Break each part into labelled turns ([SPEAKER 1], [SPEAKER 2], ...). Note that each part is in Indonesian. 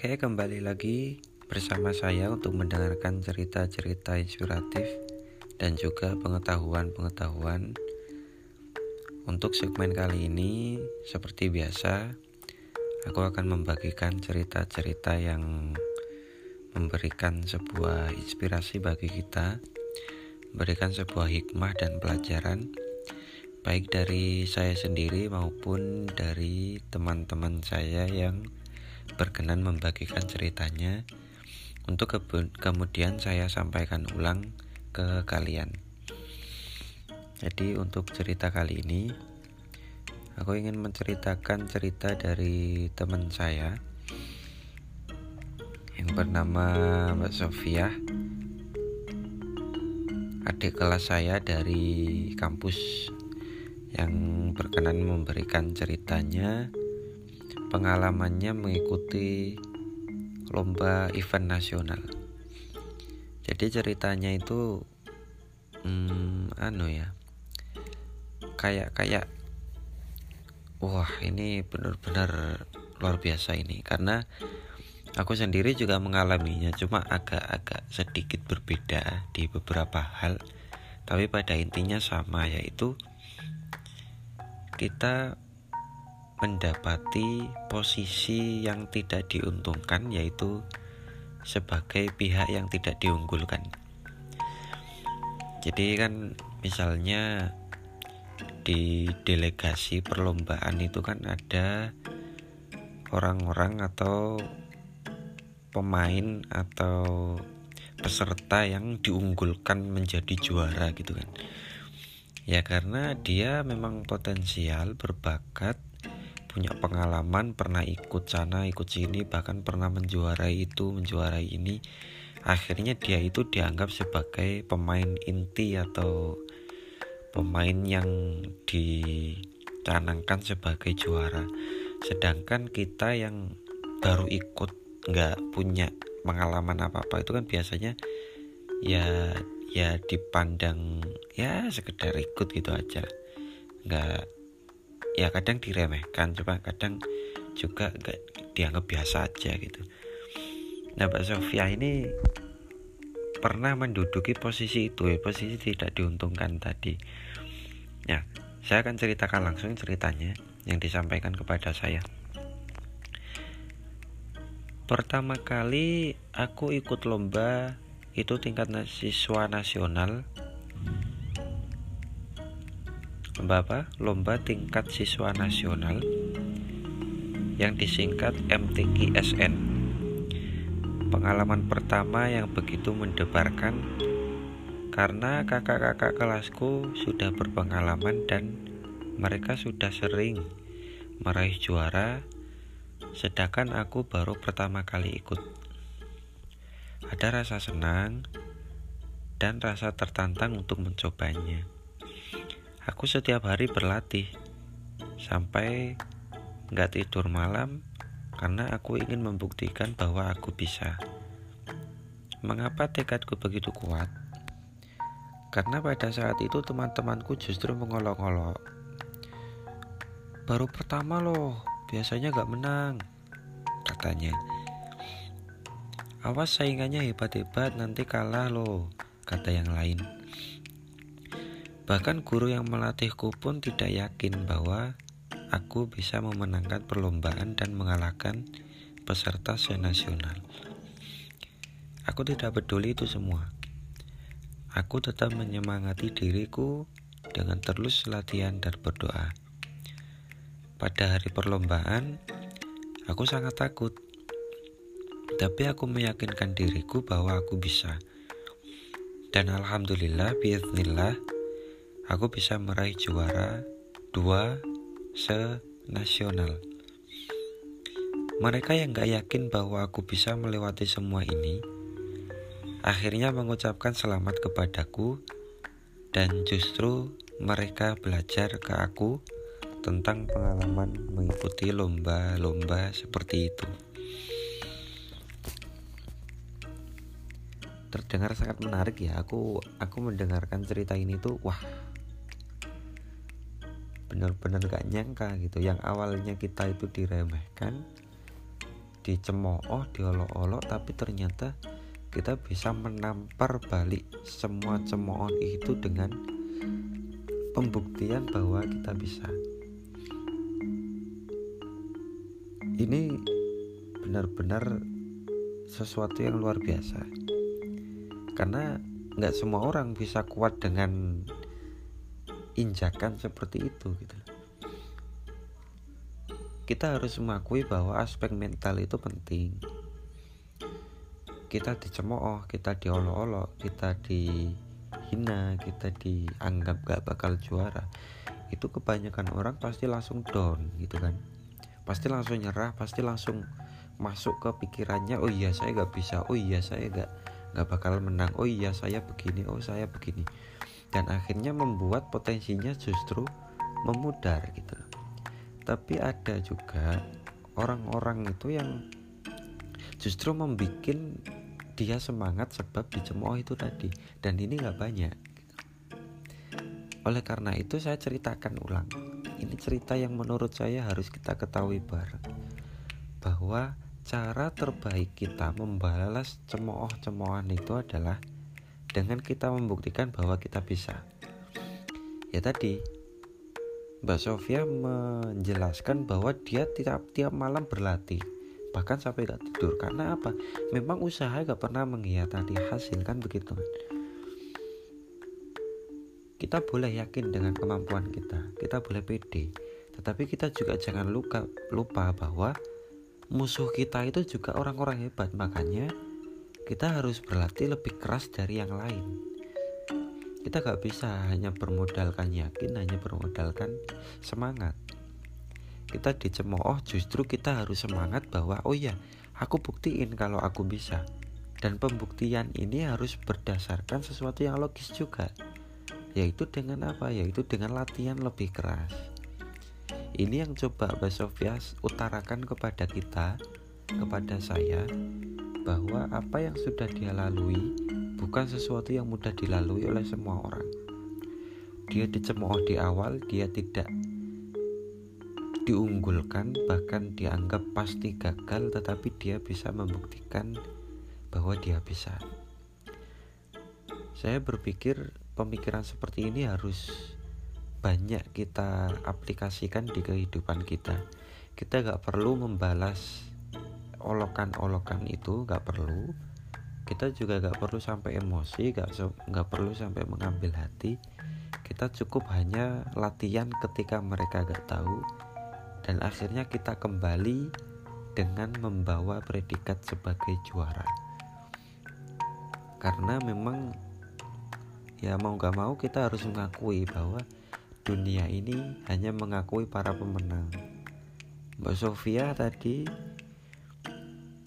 [SPEAKER 1] Oke, kembali lagi bersama saya untuk mendengarkan cerita-cerita inspiratif dan juga pengetahuan-pengetahuan. Untuk segmen kali ini, seperti biasa, aku akan membagikan cerita-cerita yang memberikan sebuah inspirasi bagi kita, memberikan sebuah hikmah dan pelajaran, baik dari saya sendiri maupun dari teman-teman saya yang berkenan membagikan ceritanya untuk ke kemudian saya sampaikan ulang ke kalian. Jadi untuk cerita kali ini aku ingin menceritakan cerita dari teman saya yang bernama Mbak Sofia adik kelas saya dari kampus yang berkenan memberikan ceritanya pengalamannya mengikuti lomba event nasional. Jadi ceritanya itu hmm, anu ya. Kayak kayak wah, ini benar-benar luar biasa ini karena aku sendiri juga mengalaminya cuma agak-agak sedikit berbeda di beberapa hal tapi pada intinya sama yaitu kita mendapati posisi yang tidak diuntungkan yaitu sebagai pihak yang tidak diunggulkan. Jadi kan misalnya di delegasi perlombaan itu kan ada orang-orang atau pemain atau peserta yang diunggulkan menjadi juara gitu kan. Ya karena dia memang potensial berbakat punya pengalaman pernah ikut sana ikut sini bahkan pernah menjuarai itu menjuarai ini. Akhirnya dia itu dianggap sebagai pemain inti atau pemain yang dicanangkan sebagai juara. Sedangkan kita yang baru ikut nggak punya pengalaman apa apa itu kan biasanya ya ya dipandang ya sekedar ikut gitu aja. Nggak ya kadang diremehkan coba kadang juga gak dianggap biasa aja gitu. Nah Mbak Sofia ini pernah menduduki posisi itu ya posisi tidak diuntungkan tadi. Ya saya akan ceritakan langsung ceritanya yang disampaikan kepada saya. Pertama kali aku ikut lomba itu tingkat siswa nasional lomba? Lomba tingkat siswa nasional yang disingkat MTQSN. Pengalaman pertama yang begitu mendebarkan karena kakak-kakak kelasku sudah berpengalaman dan mereka sudah sering meraih juara sedangkan aku baru pertama kali ikut. Ada rasa senang dan rasa tertantang untuk mencobanya. Aku setiap hari berlatih sampai nggak tidur malam karena aku ingin membuktikan bahwa aku bisa. Mengapa tekadku begitu kuat? Karena pada saat itu teman-temanku justru mengolok-olok. Baru pertama loh, biasanya gak menang, katanya. Awas saingannya hebat-hebat nanti kalah loh, kata yang lain. Bahkan guru yang melatihku pun tidak yakin bahwa aku bisa memenangkan perlombaan dan mengalahkan peserta senasional. Aku tidak peduli itu semua. Aku tetap menyemangati diriku dengan terus latihan dan berdoa. Pada hari perlombaan, aku sangat takut. Tapi aku meyakinkan diriku bahwa aku bisa. Dan alhamdulillah, biiznillah, aku bisa meraih juara dua se-nasional. Mereka yang gak yakin bahwa aku bisa melewati semua ini, akhirnya mengucapkan selamat kepadaku dan justru mereka belajar ke aku tentang pengalaman mengikuti lomba-lomba seperti itu. Terdengar sangat menarik ya. Aku aku mendengarkan cerita ini tuh wah benar-benar gak nyangka gitu. Yang awalnya kita itu diremehkan dicemooh diolok-olok tapi ternyata kita bisa menampar balik semua cemoohan itu dengan pembuktian bahwa kita bisa. Ini benar-benar sesuatu yang luar biasa. Karena nggak semua orang bisa kuat dengan injakan seperti itu gitu. Kita harus mengakui bahwa aspek mental itu penting. Kita dicemooh kita diolok-olok kita dihina kita dianggap gak bakal juara. Itu kebanyakan orang pasti langsung down gitu kan. Pasti langsung nyerah pasti langsung masuk ke pikirannya oh iya saya gak bisa. Oh iya saya gak gak bakal menang. Oh iya saya begini. Oh saya begini dan akhirnya membuat potensinya justru memudar gitu. Tapi ada juga orang-orang itu yang justru membuat dia semangat sebab dicemooh itu tadi. Dan ini nggak banyak oleh karena itu saya ceritakan ulang. Ini cerita yang menurut saya harus kita ketahui bareng. Bahwa cara terbaik kita membalas cemooh-cemoohan itu adalah dengan kita membuktikan bahwa kita bisa. Ya tadi Mbak Sofia menjelaskan bahwa dia tiap tiap malam berlatih bahkan sampai gak tidur. Karena apa? Memang usaha gak pernah mengkhianati hasil kan begitu? Kita boleh yakin dengan kemampuan kita kita boleh pede. Tetapi kita juga jangan lupa lupa bahwa musuh kita itu juga orang-orang hebat. Makanya kita harus berlatih lebih keras dari yang lain. Kita gak bisa hanya bermodalkan yakin hanya bermodalkan semangat. Kita dicemooh justru kita harus semangat bahwa oh ya aku buktiin kalau aku bisa. Dan pembuktian ini harus berdasarkan sesuatu yang logis juga. Yaitu dengan apa? Yaitu dengan latihan lebih keras. Ini yang coba Mbak Sofia utarakan kepada kita kepada saya bahwa apa yang sudah dia lalui bukan sesuatu yang mudah dilalui oleh semua orang. Dia dicemooh di awal dia tidak diunggulkan bahkan dianggap pasti gagal tetapi dia bisa membuktikan bahwa dia bisa. Saya berpikir pemikiran seperti ini harus banyak kita aplikasikan di kehidupan kita. Kita gak perlu membalas olokan-olokan itu gak perlu. Kita juga gak perlu sampai emosi gak, gak perlu sampai mengambil hati. Kita cukup hanya latihan ketika mereka gak tahu dan akhirnya kita kembali dengan membawa predikat sebagai juara. Karena memang ya mau gak mau kita harus mengakui bahwa dunia ini hanya mengakui para pemenang. Mbak Sofia tadi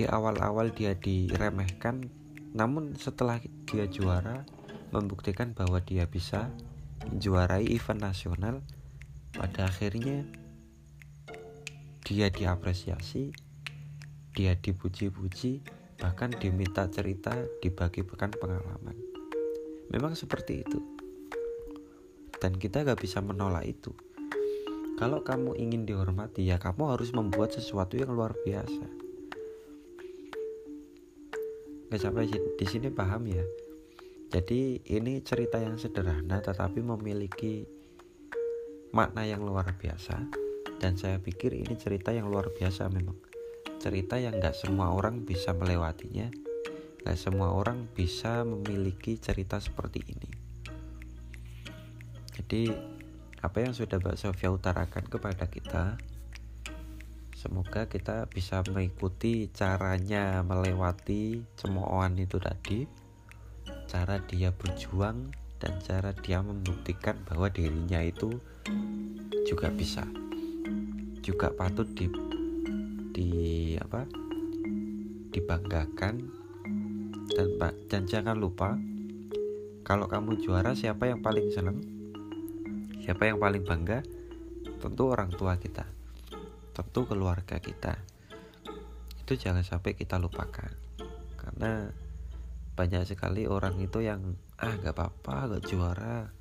[SPEAKER 1] di awal-awal dia diremehkan namun setelah dia juara membuktikan bahwa dia bisa menjuarai event nasional pada akhirnya dia diapresiasi, dia dipuji-puji, bahkan diminta cerita, dibagi-bagikan pengalaman. Memang seperti itu. Dan kita gak bisa menolak itu. Kalau kamu ingin dihormati, ya kamu harus membuat sesuatu yang luar biasa. Gak sampai di sini paham ya. Jadi ini cerita yang sederhana tetapi memiliki makna yang luar biasa. Dan saya pikir ini cerita yang luar biasa memang. Cerita yang gak semua orang bisa melewatinya. Gak semua orang bisa memiliki cerita seperti ini. Jadi apa yang sudah Mbak Sofia utarakan kepada kita semoga kita bisa mengikuti caranya melewati cemoohan itu tadi cara dia berjuang dan cara dia membuktikan bahwa dirinya itu juga bisa juga patut di di apa dibanggakan. Dan dan jangan lupa kalau kamu juara siapa yang paling senang? Siapa yang paling bangga? Tentu orang tua kita tentu keluarga kita. Itu jangan sampai kita lupakan. Karena banyak sekali orang itu yang ah gak apa-apa gak juara.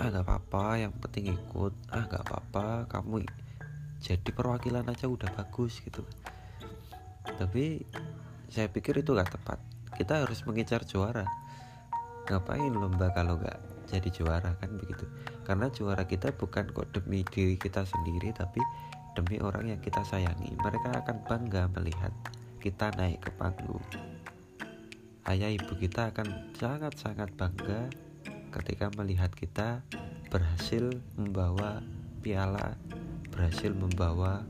[SPEAKER 1] Ah gak apa-apa yang penting ikut. Ah gak apa-apa kamu jadi perwakilan aja udah bagus gitu. Tapi saya pikir itu gak tepat. Kita harus mengincar juara. Ngapain lomba kalau gak jadi juara kan begitu? Karena juara kita bukan kok demi diri kita sendiri tapi demi orang yang kita sayangi mereka akan bangga melihat kita naik ke panggung. Ayah ibu kita akan sangat-sangat bangga ketika melihat kita berhasil membawa piala berhasil membawa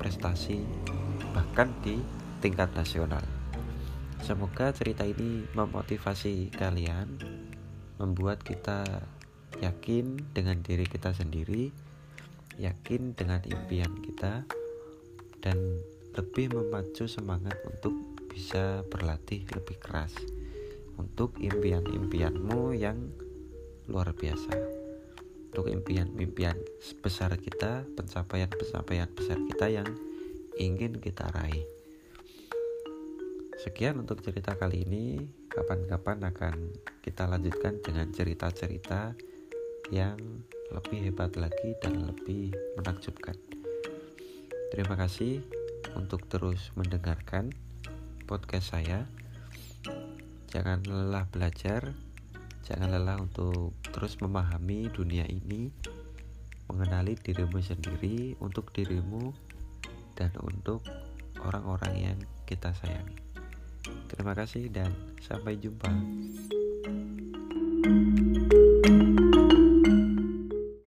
[SPEAKER 1] prestasi bahkan di tingkat nasional. Semoga cerita ini memotivasi kalian membuat kita yakin dengan diri kita sendiri, yakin dengan impian kita, dan lebih memacu semangat untuk bisa berlatih lebih keras untuk impian-impianmu yang luar biasa. Untuk impian-impian besar kita, pencapaian-pencapaian besar kita yang ingin kita raih. Sekian untuk cerita kali ini. Kapan-kapan akan kita lanjutkan dengan cerita-cerita yang lebih hebat lagi dan lebih menakjubkan. Terima kasih untuk terus mendengarkan podcast saya. Jangan lelah belajar, jangan lelah untuk terus memahami dunia ini, mengenali dirimu sendiri untuk dirimu dan untuk orang-orang yang kita sayangi. Terima kasih dan sampai jumpa. thank you